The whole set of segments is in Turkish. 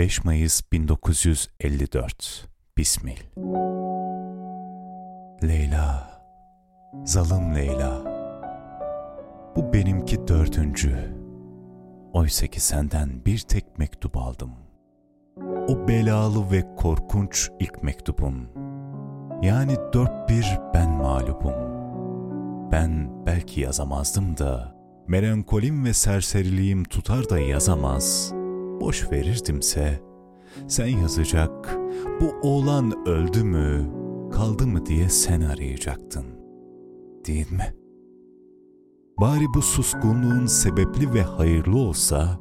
5 Mayıs 1954 Bismil. Leyla, zalım Leyla. Bu benimki dördüncü. Oysa ki senden bir tek mektup aldım. O belalı ve korkunç ilk mektubun. Yani dört bir ben mağlubum. Ben belki yazamazdım da Melankolim ve serseriliğim tutar da yazamaz boş verirdimse, sen yazacak, bu oğlan öldü mü, kaldı mı diye sen arayacaktın. Değil mi? Bari bu suskunluğun sebepli ve hayırlı olsa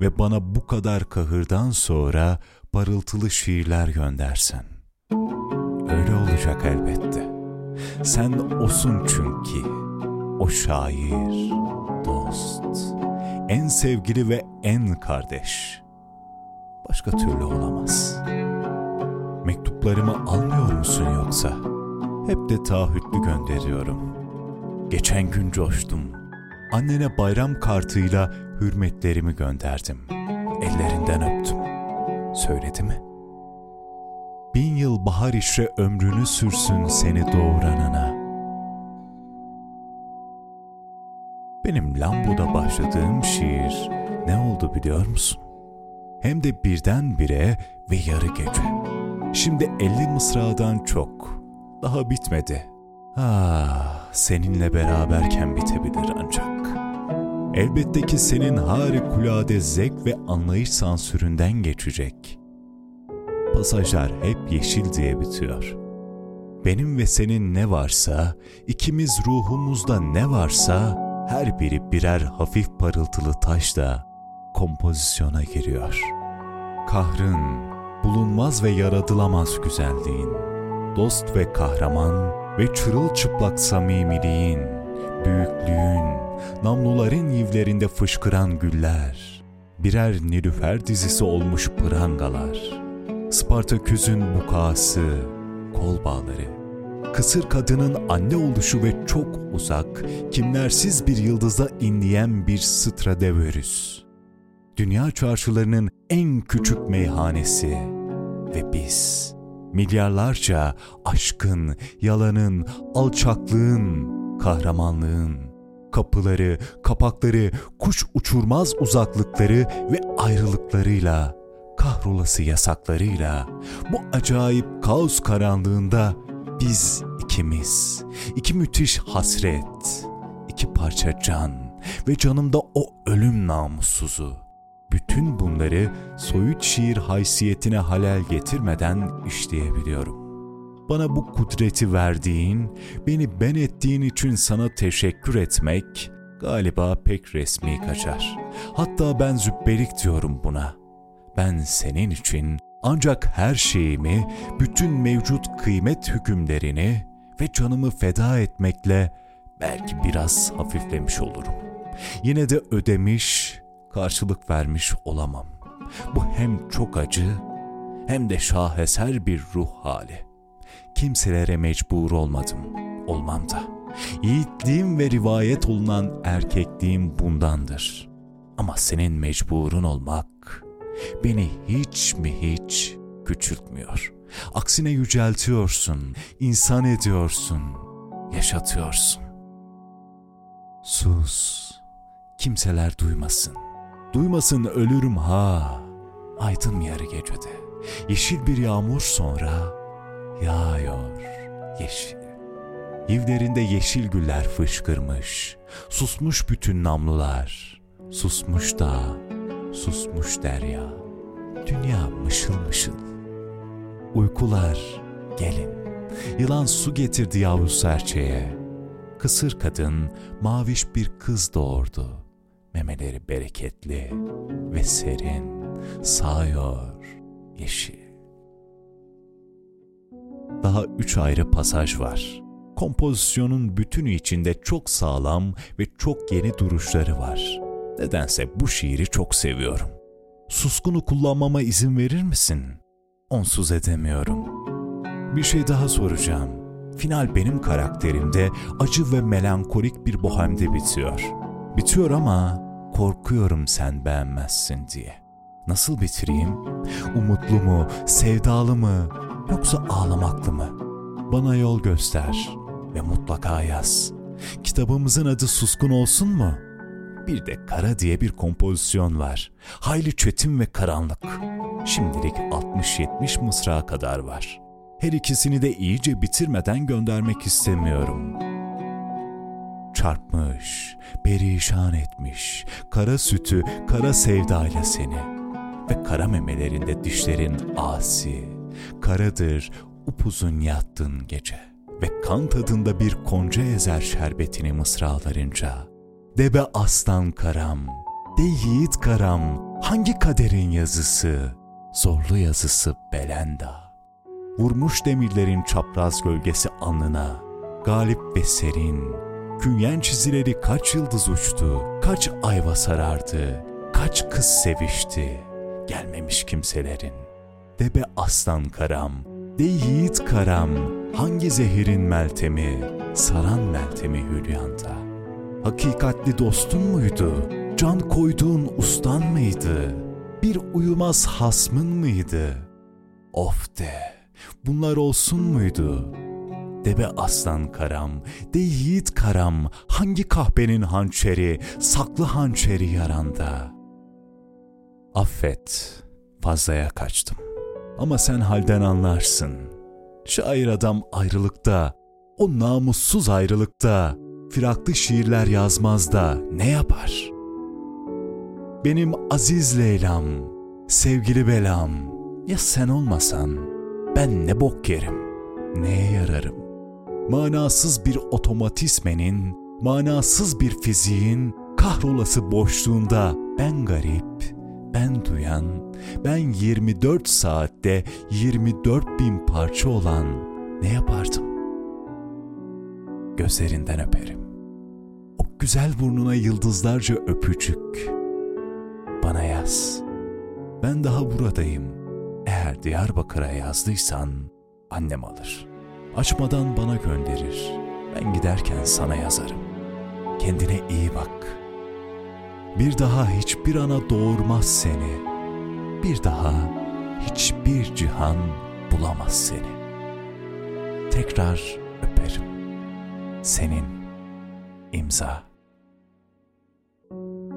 ve bana bu kadar kahırdan sonra parıltılı şiirler göndersen. Öyle olacak elbette. Sen osun çünkü, o şair, dost, en sevgili ve en kardeş. Başka türlü olamaz. Mektuplarımı almıyor musun yoksa? Hep de taahhütlü gönderiyorum. Geçen gün coştum. Annene bayram kartıyla hürmetlerimi gönderdim. Ellerinden öptüm. Söyledi mi? Bin yıl bahar işre ömrünü sürsün seni doğuranına.'' Benim Lambo'da başladığım şiir ne oldu biliyor musun? Hem de birdenbire ve yarı gece. Şimdi elli mısradan çok. Daha bitmedi. Ah, seninle beraberken bitebilir ancak. Elbette ki senin harikulade zevk ve anlayış sansüründen geçecek. Pasajlar hep yeşil diye bitiyor. Benim ve senin ne varsa, ikimiz ruhumuzda ne varsa, her biri birer hafif parıltılı taşla kompozisyona giriyor. Kahrın, bulunmaz ve yaradılamaz güzelliğin, dost ve kahraman ve çırılçıplak samimiliğin, büyüklüğün, namluların yivlerinde fışkıran güller, birer nilüfer dizisi olmuş prangalar, Spartaküs'ün bukası, kol bağları, kısır kadının anne oluşu ve çok uzak, kimlersiz bir yıldıza inleyen bir Stradivarius. Dünya çarşılarının en küçük meyhanesi ve biz milyarlarca aşkın, yalanın, alçaklığın, kahramanlığın, kapıları, kapakları, kuş uçurmaz uzaklıkları ve ayrılıklarıyla, kahrolası yasaklarıyla, bu acayip kaos karanlığında biz ikimiz, iki müthiş hasret, iki parça can ve canımda o ölüm namussuzu. Bütün bunları soyut şiir haysiyetine halel getirmeden işleyebiliyorum. Bana bu kudreti verdiğin, beni ben ettiğin için sana teşekkür etmek galiba pek resmi kaçar. Hatta ben zübbelik diyorum buna. Ben senin için ancak her şeyimi, bütün mevcut kıymet hükümlerini ve canımı feda etmekle belki biraz hafiflemiş olurum. Yine de ödemiş, karşılık vermiş olamam. Bu hem çok acı hem de şaheser bir ruh hali. Kimselere mecbur olmadım, olmam da. Yiğitliğim ve rivayet olunan erkekliğim bundandır. Ama senin mecburun olmak beni hiç mi hiç küçültmüyor. Aksine yüceltiyorsun, insan ediyorsun, yaşatıyorsun. Sus, kimseler duymasın. Duymasın ölürüm ha. Aydın yarı gecede. Yeşil bir yağmur sonra yağıyor yeşil. Yivlerinde yeşil güller fışkırmış. Susmuş bütün namlular. Susmuş da, susmuş derya. Dünya mışıl mışıl. Uykular gelin. Yılan su getirdi yavru serçeye. Kısır kadın maviş bir kız doğurdu. Memeleri bereketli ve serin. Sağıyor yeşil. Daha üç ayrı pasaj var. Kompozisyonun bütünü içinde çok sağlam ve çok yeni duruşları var. Nedense bu şiiri çok seviyorum. Suskunu kullanmama izin verir misin? Onsuz edemiyorum. Bir şey daha soracağım. Final benim karakterimde acı ve melankolik bir bohemde bitiyor. Bitiyor ama korkuyorum sen beğenmezsin diye. Nasıl bitireyim? Umutlu mu, sevdalı mı, yoksa ağlamaklı mı? Bana yol göster ve mutlaka yaz. Kitabımızın adı Suskun olsun mu? Bir de Kara diye bir kompozisyon var. Hayli çetin ve karanlık. Şimdilik 60-70 mısra kadar var. Her ikisini de iyice bitirmeden göndermek istemiyorum. Çarpmış, perişan etmiş, kara sütü, kara sevdayla seni. Ve kara memelerinde dişlerin asi, karadır upuzun yattın gece. Ve kan tadında bir konca ezer şerbetini mısralarınca. De be aslan karam, de yiğit karam, hangi kaderin yazısı? Zorlu yazısı Belenda. Vurmuş demirlerin çapraz gölgesi alnına, galip ve serin. Künyen çizileri kaç yıldız uçtu, kaç ayva sarardı, kaç kız sevişti, gelmemiş kimselerin. De be aslan karam, de yiğit karam, hangi zehirin meltemi, saran meltemi hülyanda. Hakikatli dostun muydu, can koyduğun ustan mıydı, bir uyumaz hasmın mıydı? Of de, bunlar olsun muydu? Debe aslan karam, de yiğit karam, hangi kahpenin hançeri, saklı hançeri yaranda? Affet, fazlaya kaçtım. Ama sen halden anlarsın. Şair adam ayrılıkta, o namussuz ayrılıkta, firaklı şiirler yazmaz da ne yapar? Benim aziz Leyla'm, sevgili belam, ya sen olmasan ben ne bok yerim, neye yararım? Manasız bir otomatismenin, manasız bir fiziğin kahrolası boşluğunda ben garip, ben duyan, ben 24 saatte 24 bin parça olan ne yapardım? Gözlerinden öperim. O güzel burnuna yıldızlarca öpücük. Bana yaz. Ben daha buradayım. Eğer Diyarbakır'a yazdıysan annem alır. Açmadan bana gönderir. Ben giderken sana yazarım. Kendine iyi bak.'' bir daha hiçbir ana doğurmaz seni. Bir daha hiçbir cihan bulamaz seni. Tekrar öperim. Senin imza. Müzik